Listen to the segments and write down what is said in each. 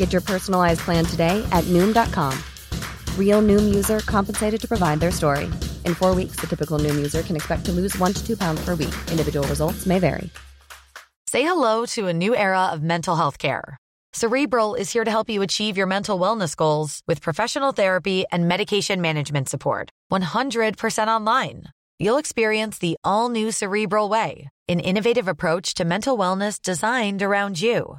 Get your personalized plan today at Noom.com. Real Noom user compensated to provide their story. In four weeks, the typical Noom user can expect to lose one to two pounds per week. Individual results may vary. Say hello to a new era of mental health care. Cerebral is here to help you achieve your mental wellness goals with professional therapy and medication management support. 100% online. You'll experience the all new Cerebral Way, an innovative approach to mental wellness designed around you.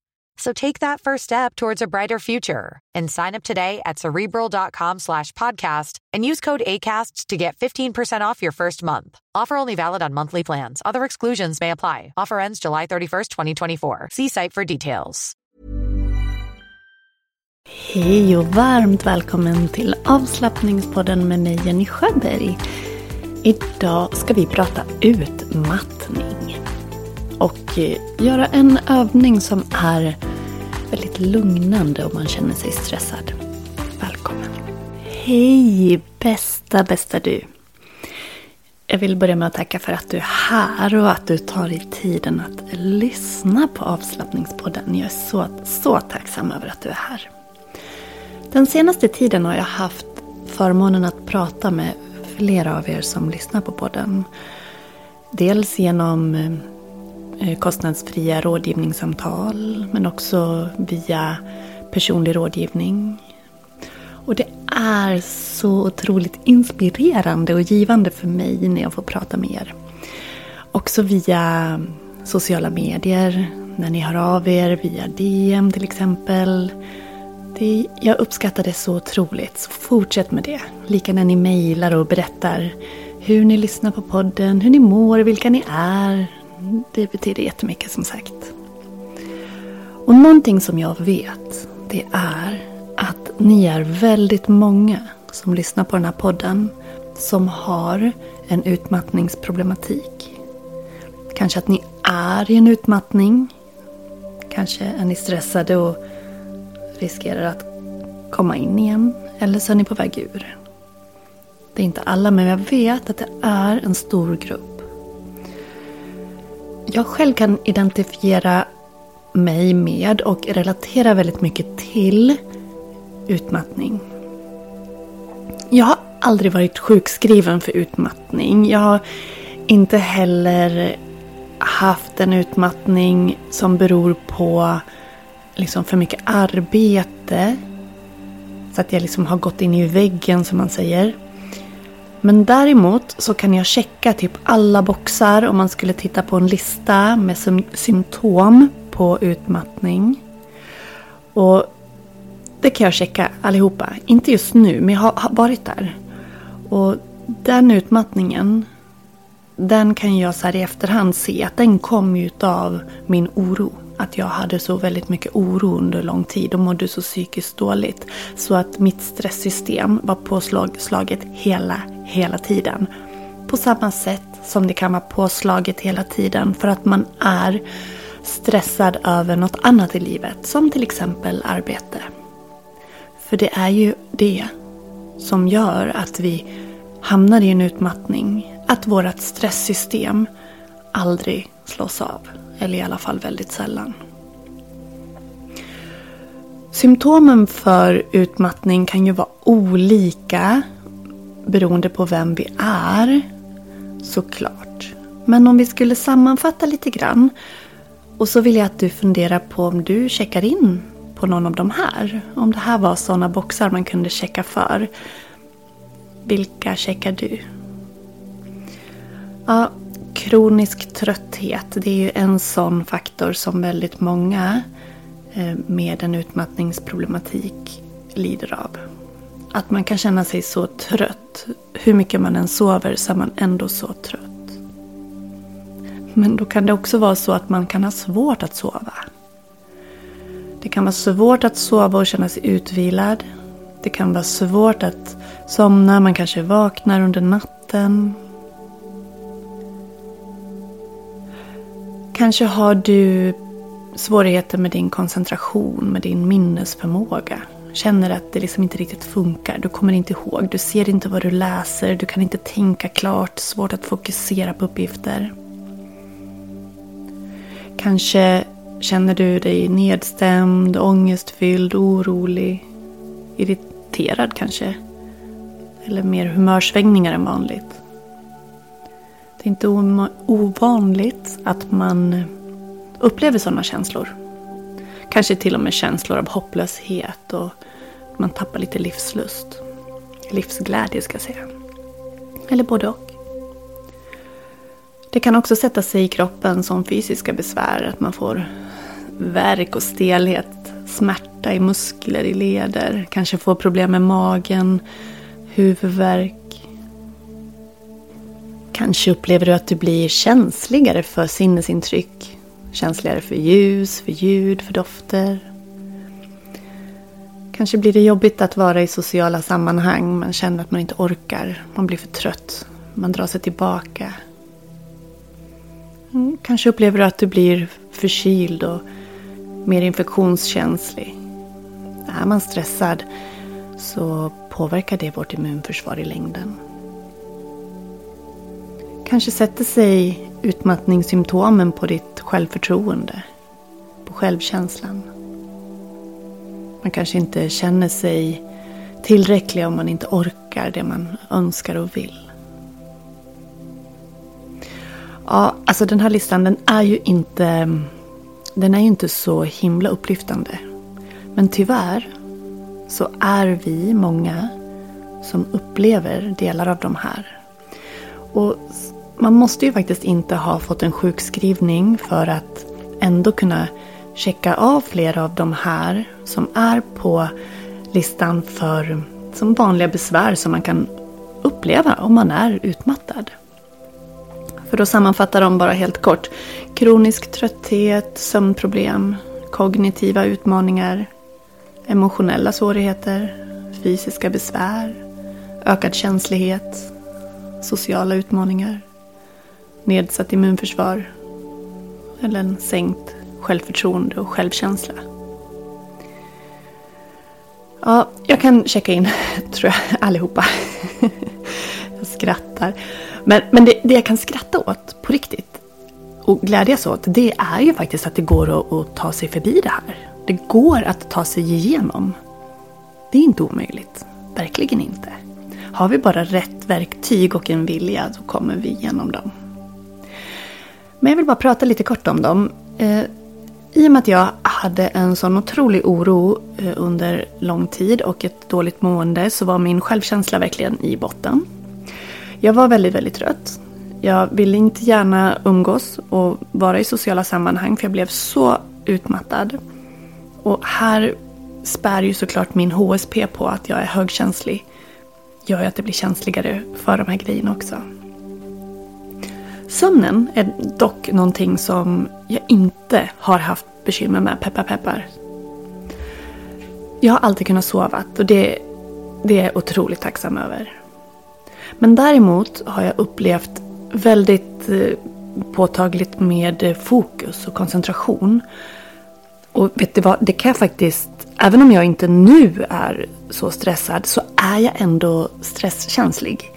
So take that first step towards a brighter future and sign up today at cerebral.com slash podcast and use code ACasts to get 15% off your first month. Offer only valid on monthly plans. Other exclusions may apply. Offer ends July 31st, 2024. See site for details. Hej och varmt välkommen till avslappningspodden med mig Jenny Sjöberg. Idag ska vi prata utmattning. Och eh, göra en övning som är väldigt lugnande om man känner sig stressad. Välkommen! Hej bästa, bästa du! Jag vill börja med att tacka för att du är här och att du tar dig tiden att lyssna på avslappningspodden. Jag är så, så tacksam över att du är här. Den senaste tiden har jag haft förmånen att prata med flera av er som lyssnar på podden. Dels genom eh, Eh, kostnadsfria rådgivningssamtal men också via personlig rådgivning. Och det är så otroligt inspirerande och givande för mig när jag får prata med er. Också via sociala medier, när ni hör av er via DM till exempel. Det, jag uppskattar det så otroligt, så fortsätt med det. Lika när ni mejlar och berättar hur ni lyssnar på podden, hur ni mår, vilka ni är. Det betyder jättemycket som sagt. Och någonting som jag vet, det är att ni är väldigt många som lyssnar på den här podden som har en utmattningsproblematik. Kanske att ni är i en utmattning. Kanske är ni stressade och riskerar att komma in igen. Eller så är ni på väg ur. Det är inte alla, men jag vet att det är en stor grupp. Jag själv kan identifiera mig med och relatera väldigt mycket till utmattning. Jag har aldrig varit sjukskriven för utmattning. Jag har inte heller haft en utmattning som beror på liksom för mycket arbete. Så att jag liksom har gått in i väggen som man säger. Men däremot så kan jag checka typ alla boxar om man skulle titta på en lista med symptom på utmattning. Och det kan jag checka allihopa. Inte just nu, men jag har varit där. Och den utmattningen, den kan jag så här i efterhand se att den kom utav av min oro. Att jag hade så väldigt mycket oro under lång tid och mådde så psykiskt dåligt. Så att mitt stresssystem var påslaget hela, hela tiden. På samma sätt som det kan vara påslaget hela tiden för att man är stressad över något annat i livet. Som till exempel arbete. För det är ju det som gör att vi hamnar i en utmattning. Att vårt stresssystem aldrig slås av. Eller i alla fall väldigt sällan. Symptomen för utmattning kan ju vara olika beroende på vem vi är. Såklart. Men om vi skulle sammanfatta lite grann. Och så vill jag att du funderar på om du checkar in på någon av de här. Om det här var sådana boxar man kunde checka för. Vilka checkar du? Ja, kronisk trötthet. Det är ju en sån faktor som väldigt många eh, med en utmattningsproblematik lider av. Att man kan känna sig så trött. Hur mycket man än sover så är man ändå så trött. Men då kan det också vara så att man kan ha svårt att sova. Det kan vara svårt att sova och känna sig utvilad. Det kan vara svårt att somna, man kanske vaknar under natten. Kanske har du svårigheter med din koncentration, med din minnesförmåga. Känner att det liksom inte riktigt funkar. Du kommer inte ihåg, du ser inte vad du läser, du kan inte tänka klart, svårt att fokusera på uppgifter. Kanske känner du dig nedstämd, ångestfylld, orolig, irriterad kanske. Eller mer humörsvängningar än vanligt. Det är inte ovanligt att man upplever sådana känslor. Kanske till och med känslor av hopplöshet och man tappar lite livslust. Livsglädje ska jag säga. Eller både och. Det kan också sätta sig i kroppen som fysiska besvär. Att man får värk och stelhet, smärta i muskler, i leder. Kanske får problem med magen, huvudvärk. Kanske upplever du att du blir känsligare för sinnesintryck. Känsligare för ljus, för ljud, för dofter. Kanske blir det jobbigt att vara i sociala sammanhang. Man känner att man inte orkar. Man blir för trött. Man drar sig tillbaka. Mm, kanske upplever du att du blir förkyld och mer infektionskänslig. Är man stressad så påverkar det vårt immunförsvar i längden. Kanske sätter sig utmattningssymptomen på ditt självförtroende, på självkänslan. Man kanske inte känner sig tillräcklig om man inte orkar det man önskar och vill. Ja, alltså den här listan den är ju inte, den är ju inte så himla upplyftande. Men tyvärr så är vi många som upplever delar av de här. Och man måste ju faktiskt inte ha fått en sjukskrivning för att ändå kunna checka av flera av de här som är på listan för som vanliga besvär som man kan uppleva om man är utmattad. För att sammanfatta dem bara helt kort. Kronisk trötthet, sömnproblem, kognitiva utmaningar, emotionella svårigheter, fysiska besvär, ökad känslighet, sociala utmaningar, nedsatt immunförsvar eller en sänkt självförtroende och självkänsla. Ja, jag kan checka in, tror jag, allihopa. jag skrattar. Men, men det, det jag kan skratta åt på riktigt och glädjas åt, det är ju faktiskt att det går att, att ta sig förbi det här. Det går att ta sig igenom. Det är inte omöjligt. Verkligen inte. Har vi bara rätt verktyg och en vilja så kommer vi igenom dem. Men jag vill bara prata lite kort om dem. Eh, I och med att jag hade en sån otrolig oro eh, under lång tid och ett dåligt mående så var min självkänsla verkligen i botten. Jag var väldigt, väldigt trött. Jag ville inte gärna umgås och vara i sociala sammanhang för jag blev så utmattad. Och här spär ju såklart min HSP på att jag är högkänslig. Gör ju att det blir känsligare för de här grejerna också. Sömnen är dock någonting som jag inte har haft bekymmer med, peppar peppar. Jag har alltid kunnat sova och det, det är jag otroligt tacksam över. Men däremot har jag upplevt väldigt eh, påtagligt med fokus och koncentration. Och vet du vad, det kan jag faktiskt, även om jag inte nu är så stressad så är jag ändå stresskänslig.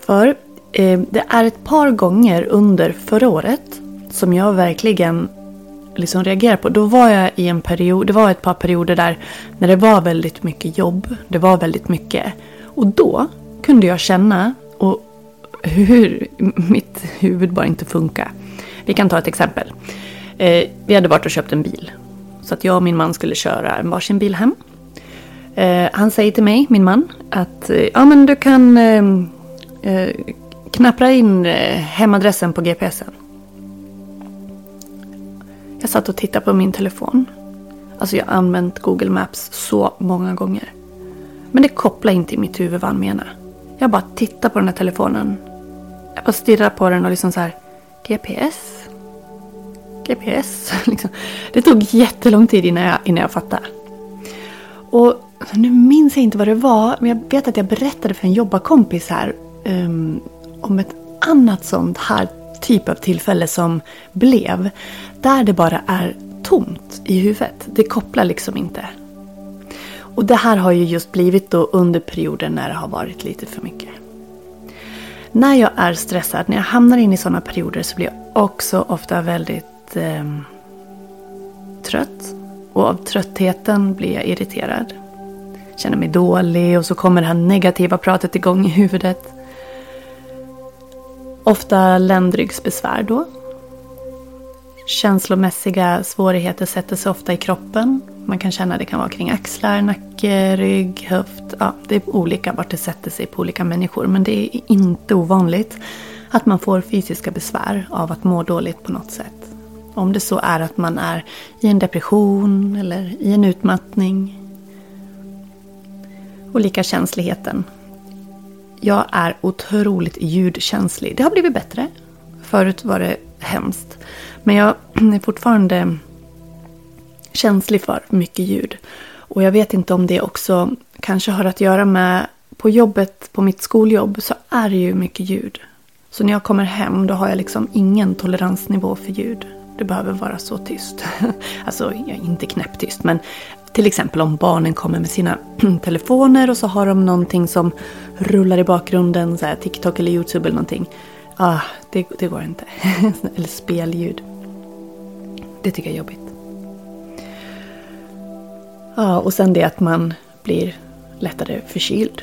För Eh, det är ett par gånger under förra året som jag verkligen liksom reagerar på. Då var jag i en period, det var ett par perioder där när det var väldigt mycket jobb. Det var väldigt mycket. Och då kunde jag känna och hur mitt huvud bara inte funkar. Vi kan ta ett exempel. Eh, vi hade varit och köpt en bil. Så att jag och min man skulle köra en varsin bil hem. Eh, han säger till mig, min man, att eh, ja men du kan eh, eh, knapprar knappra in eh, hemadressen på GPSen. Jag satt och tittade på min telefon. Alltså jag har använt Google Maps så många gånger. Men det kopplar inte i mitt huvud vad han menar. Jag bara tittar på den här telefonen. Jag bara stirrar på den och liksom så här. GPS? GPS? Liksom. Det tog jättelång tid innan jag, innan jag fattade. Och nu minns jag inte vad det var. Men jag vet att jag berättade för en jobbarkompis här. Um, om ett annat sånt här typ av tillfälle som blev. Där det bara är tomt i huvudet. Det kopplar liksom inte. Och det här har ju just blivit då under perioden när det har varit lite för mycket. När jag är stressad, när jag hamnar in i sådana perioder så blir jag också ofta väldigt eh, trött. Och av tröttheten blir jag irriterad. Känner mig dålig och så kommer det här negativa pratet igång i huvudet. Ofta ländryggsbesvär då. Känslomässiga svårigheter sätter sig ofta i kroppen. Man kan känna att det kan vara kring axlar, nacke, rygg, höft. Ja, det är olika vart det sätter sig på olika människor. Men det är inte ovanligt att man får fysiska besvär av att må dåligt på något sätt. Om det så är att man är i en depression eller i en utmattning. Olika känsligheten jag är otroligt ljudkänslig. Det har blivit bättre. Förut var det hemskt. Men jag är fortfarande känslig för mycket ljud. Och jag vet inte om det också kanske har att göra med på jobbet, på mitt skoljobb, så är det ju mycket ljud. Så när jag kommer hem då har jag liksom ingen toleransnivå för ljud. Det behöver vara så tyst. Alltså, inte knäpptyst, men till exempel om barnen kommer med sina telefoner och så har de någonting som rullar i bakgrunden, så här TikTok eller YouTube eller någonting. Ah, det, det går inte. eller spelljud. Det tycker jag är jobbigt. Ja, och sen det att man blir lättare förkyld.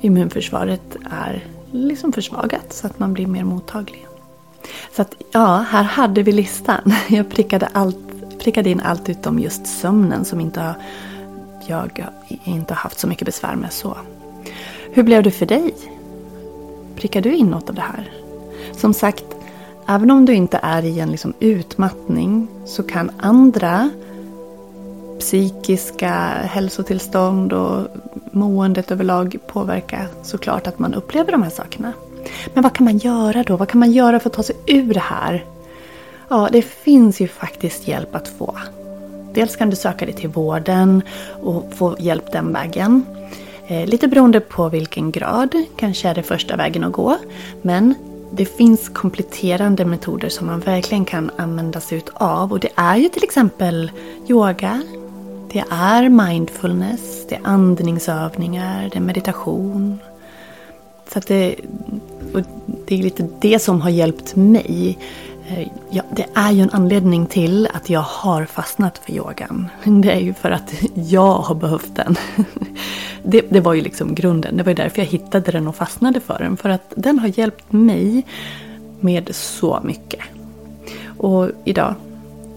Immunförsvaret är liksom försvagat så att man blir mer mottaglig. Så att ja, här hade vi listan. Jag prickade, allt, prickade in allt utom just sömnen som inte har, jag inte har haft så mycket besvär med så. Hur blev det för dig? Prickar du in något av det här? Som sagt, även om du inte är i en liksom utmattning så kan andra psykiska hälsotillstånd och måendet överlag påverka såklart att man upplever de här sakerna. Men vad kan man göra då? Vad kan man göra för att ta sig ur det här? Ja, det finns ju faktiskt hjälp att få. Dels kan du söka dig till vården och få hjälp den vägen. Eh, lite beroende på vilken grad, kanske är det första vägen att gå. Men det finns kompletterande metoder som man verkligen kan använda sig av. Och det är ju till exempel yoga, det är mindfulness, det är andningsövningar, det är meditation. Så att det, det är lite det som har hjälpt mig. Eh, ja, det är ju en anledning till att jag har fastnat för yogan. Det är ju för att jag har behövt den. Det, det, var ju liksom grunden. Det var ju därför jag hittade den och fastnade för den. För att den har hjälpt mig med så mycket. Och idag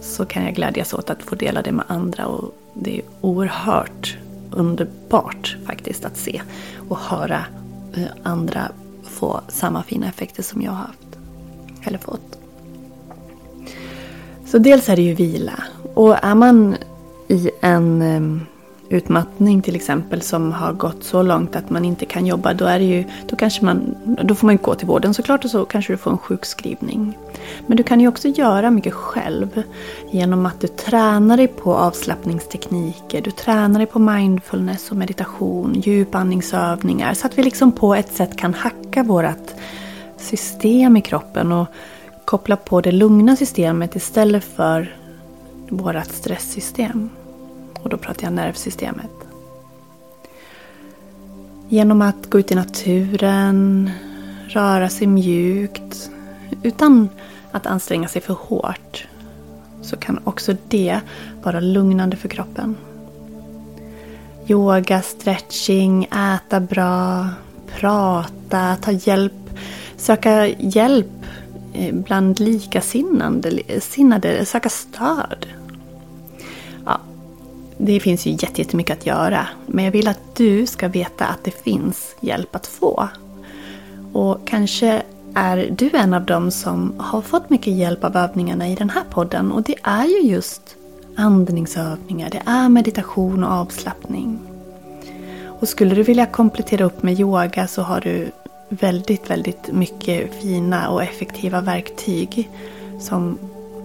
så kan jag glädjas åt att få dela det med andra. Och det är oerhört underbart faktiskt att se och höra eh, andra få samma fina effekter som jag har haft. Eller fått. Så dels är det ju vila. Och är man i en ehm, utmattning till exempel som har gått så långt att man inte kan jobba, då, är det ju, då, kanske man, då får man gå till vården såklart och så kanske du får en sjukskrivning. Men du kan ju också göra mycket själv genom att du tränar dig på avslappningstekniker, du tränar dig på mindfulness och meditation, djupandningsövningar så att vi liksom på ett sätt kan hacka vårt system i kroppen och koppla på det lugna systemet istället för vårt stresssystem. Och då pratar jag nervsystemet. Genom att gå ut i naturen, röra sig mjukt utan att anstränga sig för hårt så kan också det vara lugnande för kroppen. Yoga, stretching, äta bra, prata, ta hjälp, söka hjälp Eh, bland likasinnade, söka stöd. Ja, det finns ju jättemycket att göra, men jag vill att du ska veta att det finns hjälp att få. Och kanske är du en av dem som har fått mycket hjälp av övningarna i den här podden och det är ju just andningsövningar, det är meditation och avslappning. Och skulle du vilja komplettera upp med yoga så har du väldigt, väldigt mycket fina och effektiva verktyg som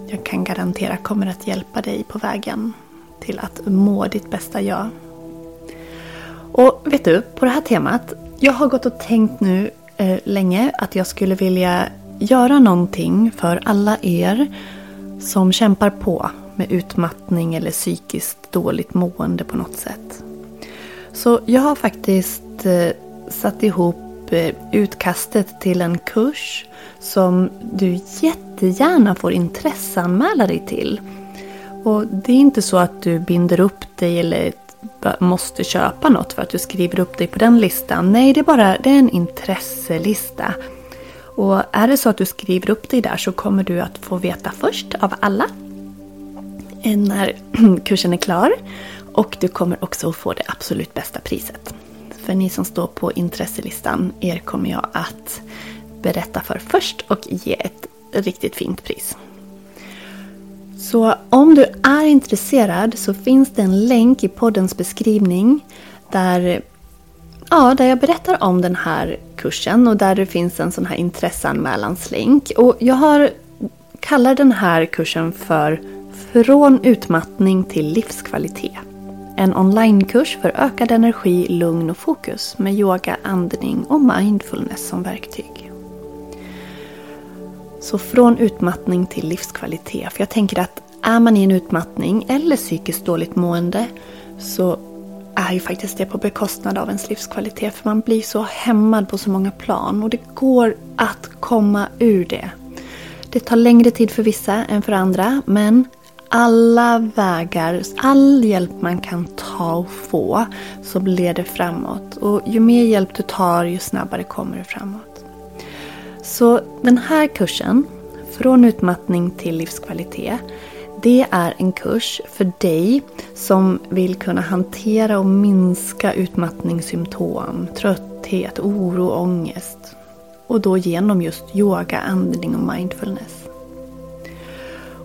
jag kan garantera kommer att hjälpa dig på vägen till att må ditt bästa jag. Och vet du, på det här temat, jag har gått och tänkt nu eh, länge att jag skulle vilja göra någonting för alla er som kämpar på med utmattning eller psykiskt dåligt mående på något sätt. Så jag har faktiskt eh, satt ihop utkastet till en kurs som du jättegärna får intresseanmäla dig till. Och det är inte så att du binder upp dig eller måste köpa något för att du skriver upp dig på den listan. Nej, det är bara det är en intresselista. Och är det så att du skriver upp dig där så kommer du att få veta först av alla eh, när kursen är klar. Och du kommer också att få det absolut bästa priset. För ni som står på intresselistan, er kommer jag att berätta för först och ge ett riktigt fint pris. Så om du är intresserad så finns det en länk i poddens beskrivning där, ja, där jag berättar om den här kursen och där det finns en sån här intresseanmälanslänk. Och jag har, kallar den här kursen för Från utmattning till livskvalitet. En onlinekurs för ökad energi, lugn och fokus med yoga, andning och mindfulness som verktyg. Så från utmattning till livskvalitet. För jag tänker att är man i en utmattning eller psykiskt dåligt mående så är ju faktiskt det på bekostnad av ens livskvalitet. För man blir så hämmad på så många plan och det går att komma ur det. Det tar längre tid för vissa än för andra men alla vägar, all hjälp man kan ta och få som leder framåt. Och ju mer hjälp du tar ju snabbare kommer du framåt. Så den här kursen, Från utmattning till livskvalitet, det är en kurs för dig som vill kunna hantera och minska utmattningssymptom, trötthet, oro och ångest. Och då genom just yoga, andning och mindfulness.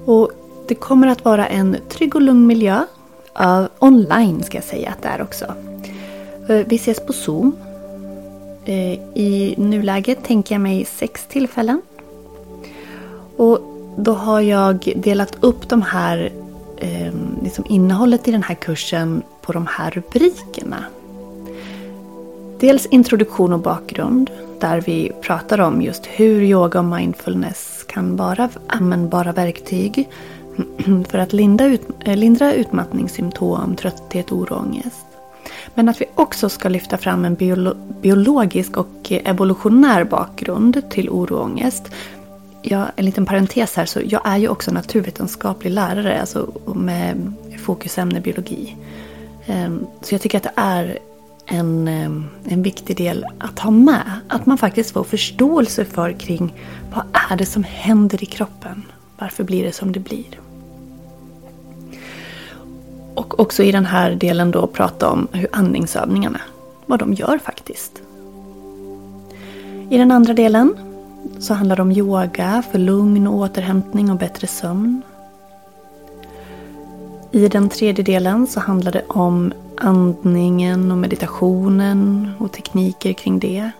Och det kommer att vara en trygg och lugn miljö. Uh, online ska jag säga att det är också. Uh, vi ses på Zoom Uh, I nuläget tänker jag mig sex tillfällen. Och då har jag delat upp de här, ehm, liksom innehållet i den här kursen på de här rubrikerna. Dels introduktion och bakgrund där vi pratar om just hur yoga och mindfulness kan vara användbara verktyg för att lindra, ut, eh, lindra utmattningssymptom, trötthet, oro och ångest. Men att vi också ska lyfta fram en biolo biologisk och eh, evolutionär bakgrund till oro och ångest. Ja, en liten parentes här, så jag är ju också naturvetenskaplig lärare alltså med fokusämne biologi. Ehm, så jag tycker att det är en, eh, en viktig del att ha med. Att man faktiskt får förståelse för kring vad är det som händer i kroppen? Varför blir det som det blir? Och också i den här delen då prata om hur andningsövningarna, vad de gör faktiskt. I den andra delen så handlar det om yoga för lugn och återhämtning och bättre sömn. I den tredje delen så handlar det om andningen och meditationen och tekniker kring det.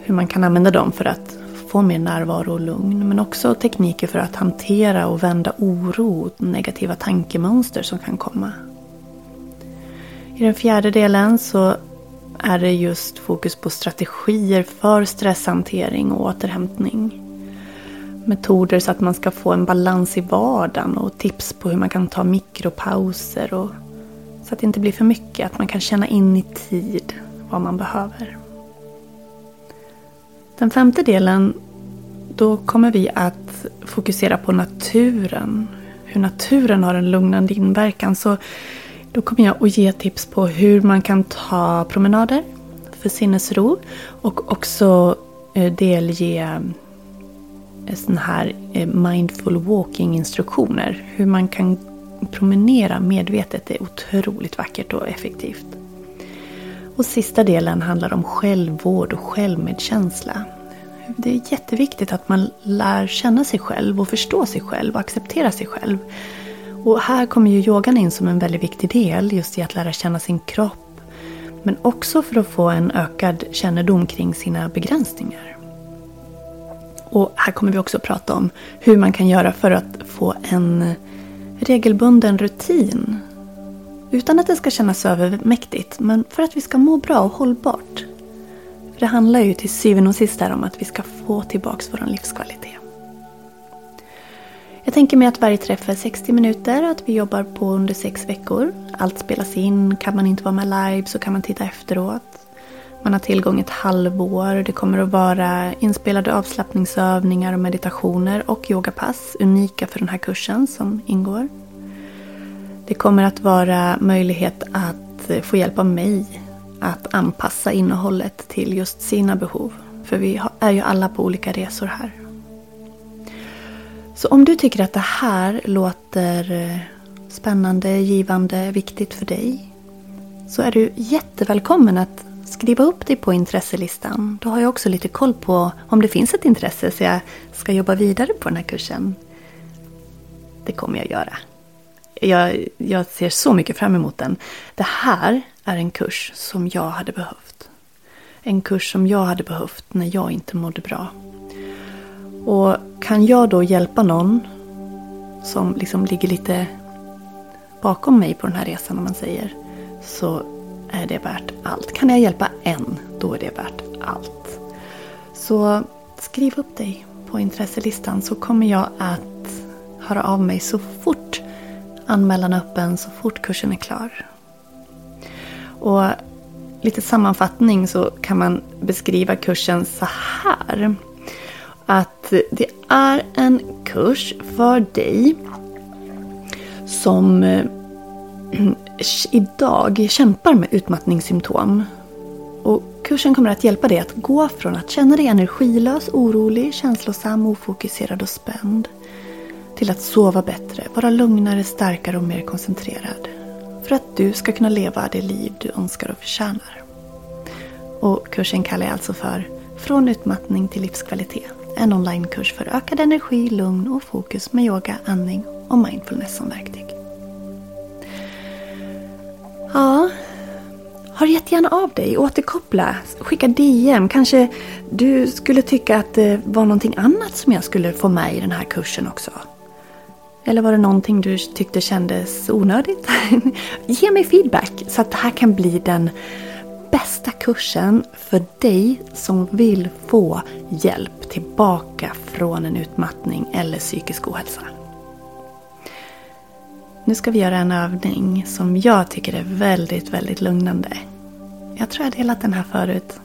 Hur man kan använda dem för att få mer närvaro och lugn. Men också tekniker för att hantera och vända oro och negativa tankemönster som kan komma. I den fjärde delen så är det just fokus på strategier för stresshantering och återhämtning. Metoder så att man ska få en balans i vardagen och tips på hur man kan ta mikropauser och så att det inte blir för mycket, att man kan känna in i tid vad man behöver. Den femte delen, då kommer vi att fokusera på naturen. Hur naturen har en lugnande inverkan. Så då kommer jag att ge tips på hur man kan ta promenader för sinnesro. Och också eh, delge eh, sådana här eh, mindful walking instruktioner. Hur man kan promenera medvetet det är otroligt vackert och effektivt. Och sista delen handlar om självvård och självmedkänsla. Det är jätteviktigt att man lär känna sig själv och förstå sig själv och acceptera sig själv. Och här kommer ju yogan in som en väldigt viktig del just i att lära känna sin kropp. Men också för att få en ökad kännedom kring sina begränsningar. Och här kommer vi också prata om hur man kan göra för att få en regelbunden rutin. Utan att det ska kännas övermäktigt, men för att vi ska må bra och hållbart. För det handlar ju till syvende och sist om att vi ska få tillbaka vår livskvalitet. Jag tänker mig att varje träff är 60 minuter och att vi jobbar på under sex veckor. Allt spelas in, kan man inte vara med live så kan man titta efteråt. Man har tillgång ett halvår. Det kommer att vara inspelade avslappningsövningar och meditationer och yogapass unika för den här kursen som ingår. Det kommer att vara möjlighet att eh, få hjälp av mig att anpassa innehållet till just sina behov. För vi är ju alla på olika resor här. Så om du tycker att det här låter eh, spännande, givande, viktigt för dig så är du jättevälkommen att skriva upp dig på intresselistan. Då har jag också lite koll på om det finns ett intresse så jag ska jobba vidare på den här kursen. Det kommer jag göra. Jag, jag ser så mycket fram emot den. Det här är en kurs som jag hade behövt. En kurs som jag hade behövt när jag inte mådde bra. Och kan jag då hjälpa någon som liksom ligger lite bakom mig på den här resan om man säger. Så är det värt allt. Kan jag hjälpa en, då är det värt allt. Så skriv upp dig på intresselistan så kommer jag att höra av mig så fort anmälan öppen, så fort kursen är klar. Och lite sammanfattning så kan man beskriva kursen så här. Att det är en kurs för dig som eh, idag kämpar med utmattningssymptom. Och kursen kommer att hjälpa dig att gå från att känna dig energilös, orolig, känslosam, ofokuserad och spänd till att sova bättre, vara lugnare, starkare och mer koncentrerad. För att du ska kunna leva det liv du önskar och förtjänar. Och kursen kallar jag alltså för Från utmattning till livskvalitet. En onlinekurs för ökad energi, lugn och fokus med yoga, andning och mindfulness som verktyg. Ja, hör jättegärna av dig, återkoppla, skicka DM. Kanske du skulle tycka att det var någonting annat som jag skulle få med i den här kursen också. Eller var det någonting du tyckte kändes onödigt? Ge mig feedback så att det här kan bli den bästa kursen för dig som vill få hjälp tillbaka från en utmattning eller psykisk ohälsa. Nu ska vi göra en övning som jag tycker är väldigt, väldigt lugnande. Jag tror jag delat den här förut.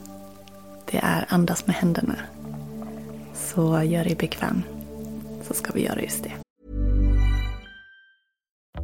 Det är andas med händerna. Så gör dig bekväm. Så ska vi göra just det.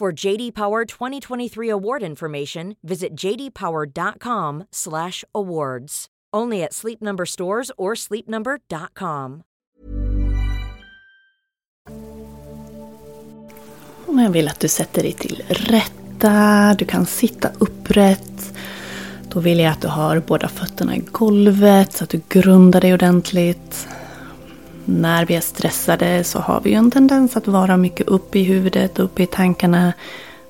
For JD Power 2023 award information, visit jdpower.com/awards. Only at Sleep Number stores or sleepnumber.com. Jag vill att du sätter dig till rätta. Du kan sitta upprätt. Då vill jag att du har båda fötterna i golvet så att du grundar dig ordentligt. När vi är stressade så har vi ju en tendens att vara mycket uppe i huvudet, uppe i tankarna.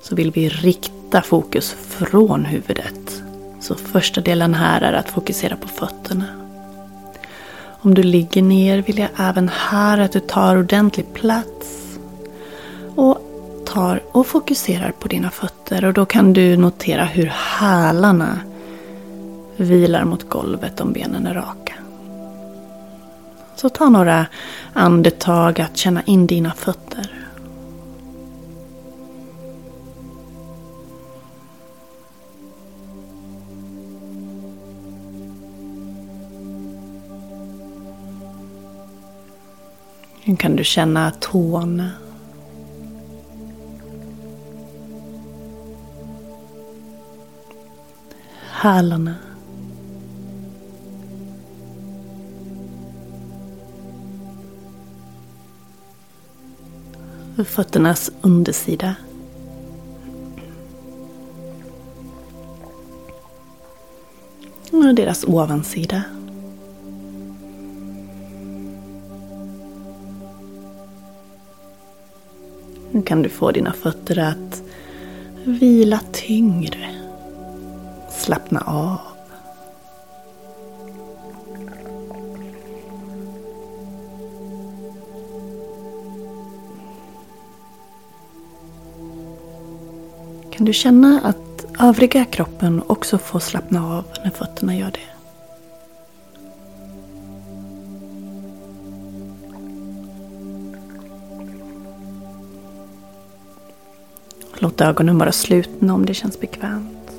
Så vill vi rikta fokus från huvudet. Så första delen här är att fokusera på fötterna. Om du ligger ner vill jag även här att du tar ordentlig plats. Och tar och fokuserar på dina fötter. Och då kan du notera hur hälarna vilar mot golvet om benen är raka. Så ta några andetag att känna in dina fötter. Nu kan du känna tårna. Hälarna. Fötternas undersida. Och deras ovansida. Nu kan du få dina fötter att vila tyngre. Slappna av. Kan du känna att övriga kroppen också får slappna av när fötterna gör det? Låt ögonen vara slutna om det känns bekvämt.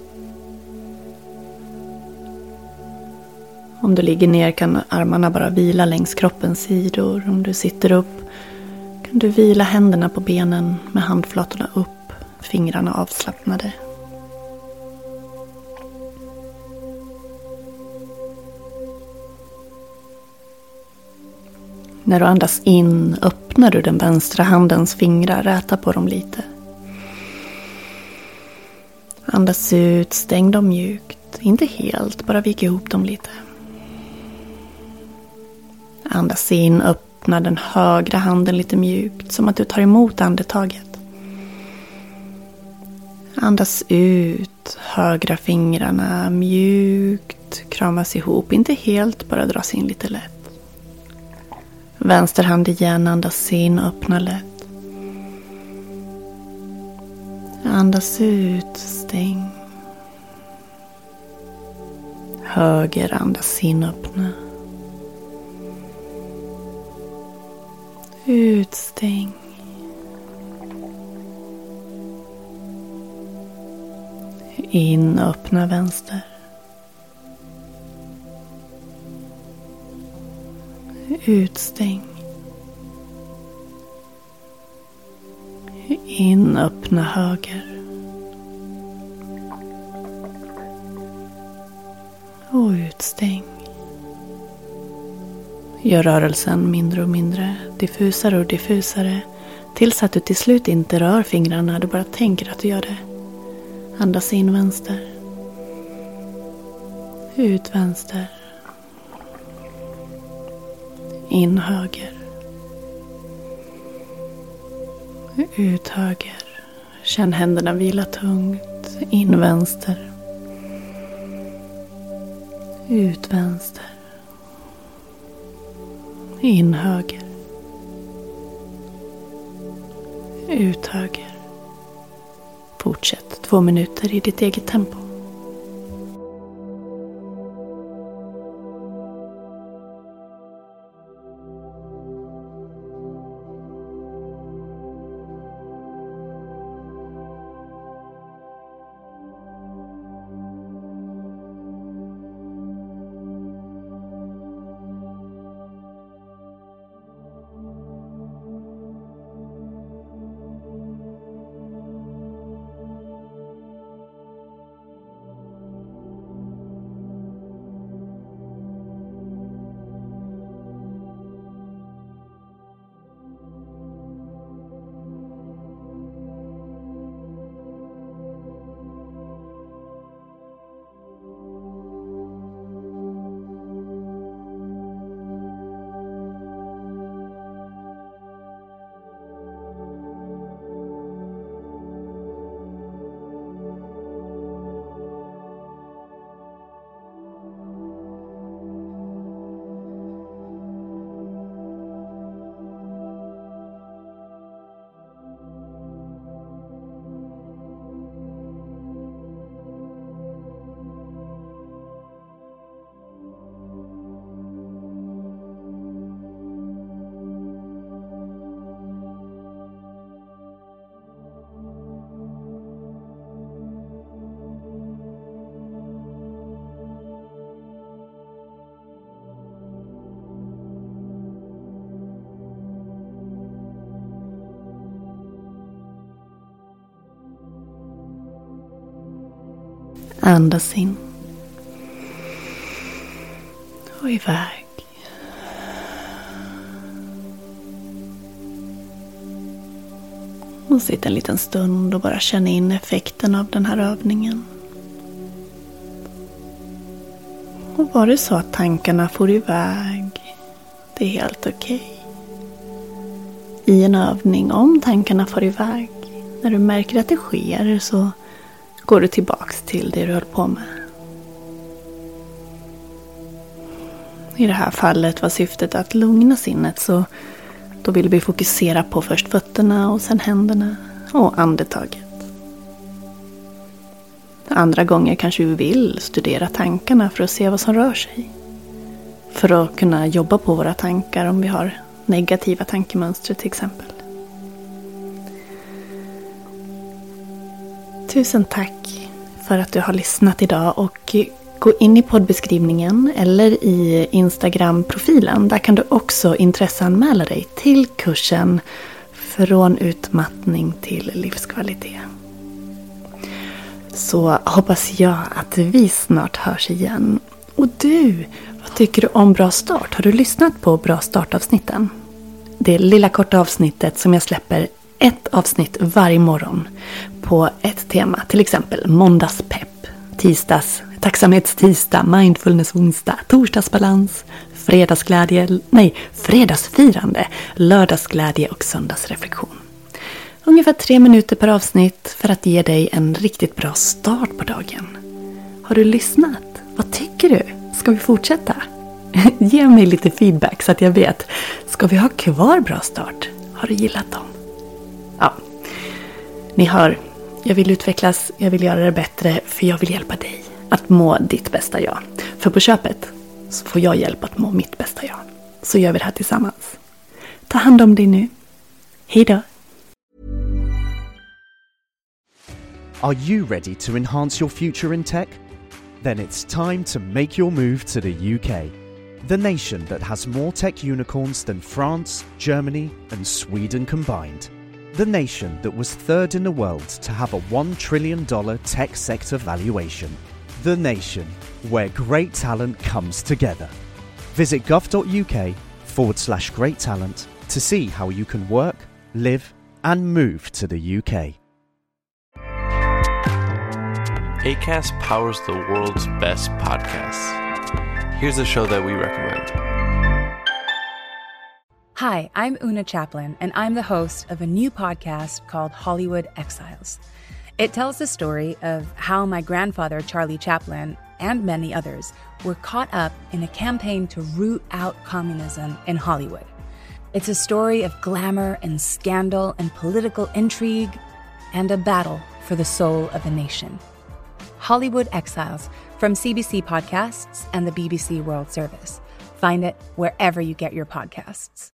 Om du ligger ner kan armarna bara vila längs kroppens sidor. Om du sitter upp kan du vila händerna på benen med handflatorna upp, fingrarna avslappnade. När du andas in öppnar du den vänstra handens fingrar, räta på dem lite. Andas ut, stäng dem mjukt. Inte helt, bara vik ihop dem lite. Andas in, öppna den högra handen lite mjukt, som att du tar emot andetaget. Andas ut, högra fingrarna mjukt kramas ihop, inte helt, bara dras in lite lätt. Vänster hand igen, andas in, öppna lätt. Andas ut, stäng. Höger, andas in, öppna. Utstäng. In, öppna vänster. Utstäng. In, öppna höger. Och utstäng. Gör rörelsen mindre och mindre, diffusare och diffusare. Tills att du till slut inte rör fingrarna, du bara tänker att du gör det. Andas in vänster. Ut vänster. In höger. Ut höger. Känn händerna vila tungt. In vänster. Ut vänster. In höger. Ut höger. Fortsätt två minuter i ditt eget tempo. Andas in. Och iväg. Och sitt en liten stund och bara känna in effekten av den här övningen. Och var det så att tankarna får iväg, det är helt okej. Okay. I en övning, om tankarna får iväg, när du märker att det sker så går du tillbaks till det du höll på med. I det här fallet var syftet att lugna sinnet så då vill vi fokusera på först fötterna och sen händerna och andetaget. Andra gånger kanske vi vill studera tankarna för att se vad som rör sig. För att kunna jobba på våra tankar om vi har negativa tankemönster till exempel. Tusen tack för att du har lyssnat idag och gå in i poddbeskrivningen eller i Instagram-profilen. Där kan du också intresseanmäla dig till kursen Från utmattning till livskvalitet. Så hoppas jag att vi snart hörs igen. Och du, vad tycker du om Bra Start? Har du lyssnat på Bra Start-avsnitten? Det lilla korta avsnittet som jag släpper ett avsnitt varje morgon på ett tema. Till exempel måndagspepp, tisdags tacksamhetstisdag, mindfulness-onsdag, torsdagsbalans, fredagsglädje, nej, fredagsfirande, lördagsglädje och söndagsreflektion. Ungefär tre minuter per avsnitt för att ge dig en riktigt bra start på dagen. Har du lyssnat? Vad tycker du? Ska vi fortsätta? Ge mig lite feedback så att jag vet. Ska vi ha kvar Bra Start? Har du gillat dem? Ni hör. Jag vill utvecklas, jag vill göra det bättre, för jag vill hjälpa dig att må ditt bästa jag. För på köpet så får jag hjälp att må mitt bästa jag. Så gör vi det här tillsammans. Ta hand om dig nu. Hej då! Are you ready to enhance your future in tech? Then it's time to make your move to the UK. The nation that has more tech unicorns than France, Germany, and Sweden combined. The nation that was third in the world to have a $1 trillion tech sector valuation the nation where great talent comes together. Visit gov.uk forward slash great talent to see how you can work, live, and move to the UK. ACAST powers the world's best podcasts. Here's a show that we recommend. Hi, I'm Una Chaplin, and I'm the host of a new podcast called Hollywood Exiles. It tells the story of how my grandfather, Charlie Chaplin, and many others were caught up in a campaign to root out communism in Hollywood. It's a story of glamour and scandal and political intrigue and a battle for the soul of a nation. Hollywood Exiles from CBC Podcasts and the BBC World Service. Find it wherever you get your podcasts.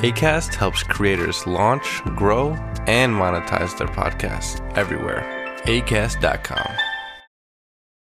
ACAST helps creators launch, grow, and monetize their podcasts everywhere. ACAST.com.